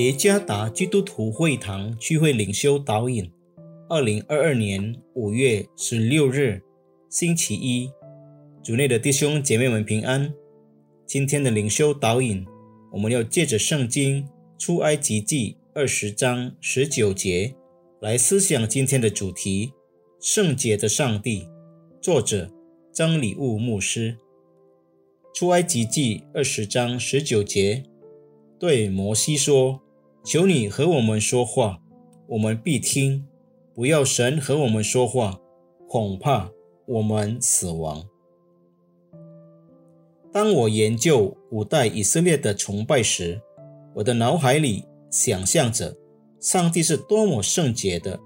耶加达基督徒会堂聚会领袖导引，二零二二年五月十六日，星期一，主内的弟兄姐妹们平安。今天的领袖导引，我们要借着圣经出埃及记二十章十九节来思想今天的主题：圣洁的上帝。作者张礼物牧师。出埃及记二十章十九节。对摩西说：“求你和我们说话，我们必听；不要神和我们说话，恐怕我们死亡。”当我研究古代以色列的崇拜时，我的脑海里想象着上帝是多么圣洁的，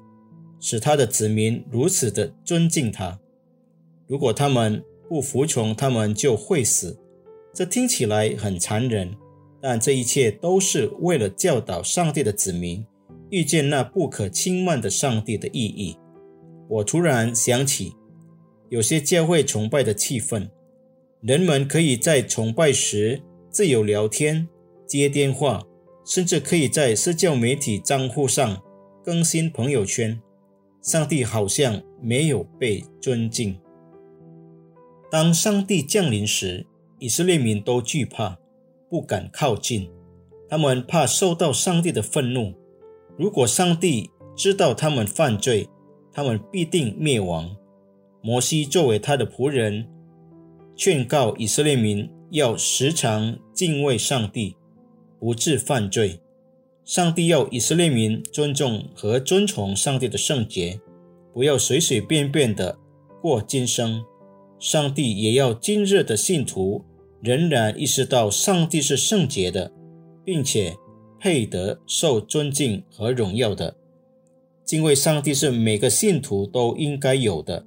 使他的子民如此的尊敬他。如果他们不服从，他们就会死。这听起来很残忍。但这一切都是为了教导上帝的子民遇见那不可轻慢的上帝的意义。我突然想起，有些教会崇拜的气氛，人们可以在崇拜时自由聊天、接电话，甚至可以在社交媒体账户上更新朋友圈。上帝好像没有被尊敬。当上帝降临时，以色列民都惧怕。不敢靠近，他们怕受到上帝的愤怒。如果上帝知道他们犯罪，他们必定灭亡。摩西作为他的仆人，劝告以色列民要时常敬畏上帝，不致犯罪。上帝要以色列民尊重和遵从上帝的圣洁，不要随随便便的过今生。上帝也要今日的信徒。仍然意识到上帝是圣洁的，并且配得受尊敬和荣耀的。敬畏上帝是每个信徒都应该有的。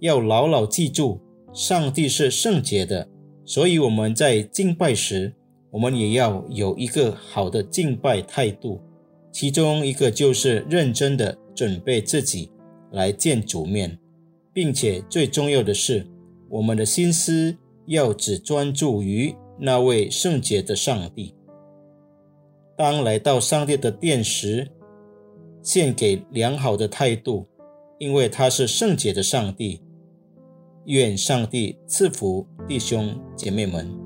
要牢牢记住，上帝是圣洁的，所以我们在敬拜时，我们也要有一个好的敬拜态度。其中一个就是认真的准备自己来见主面，并且最重要的是，我们的心思。要只专注于那位圣洁的上帝。当来到上帝的殿时，献给良好的态度，因为他是圣洁的上帝。愿上帝赐福弟兄姐妹们。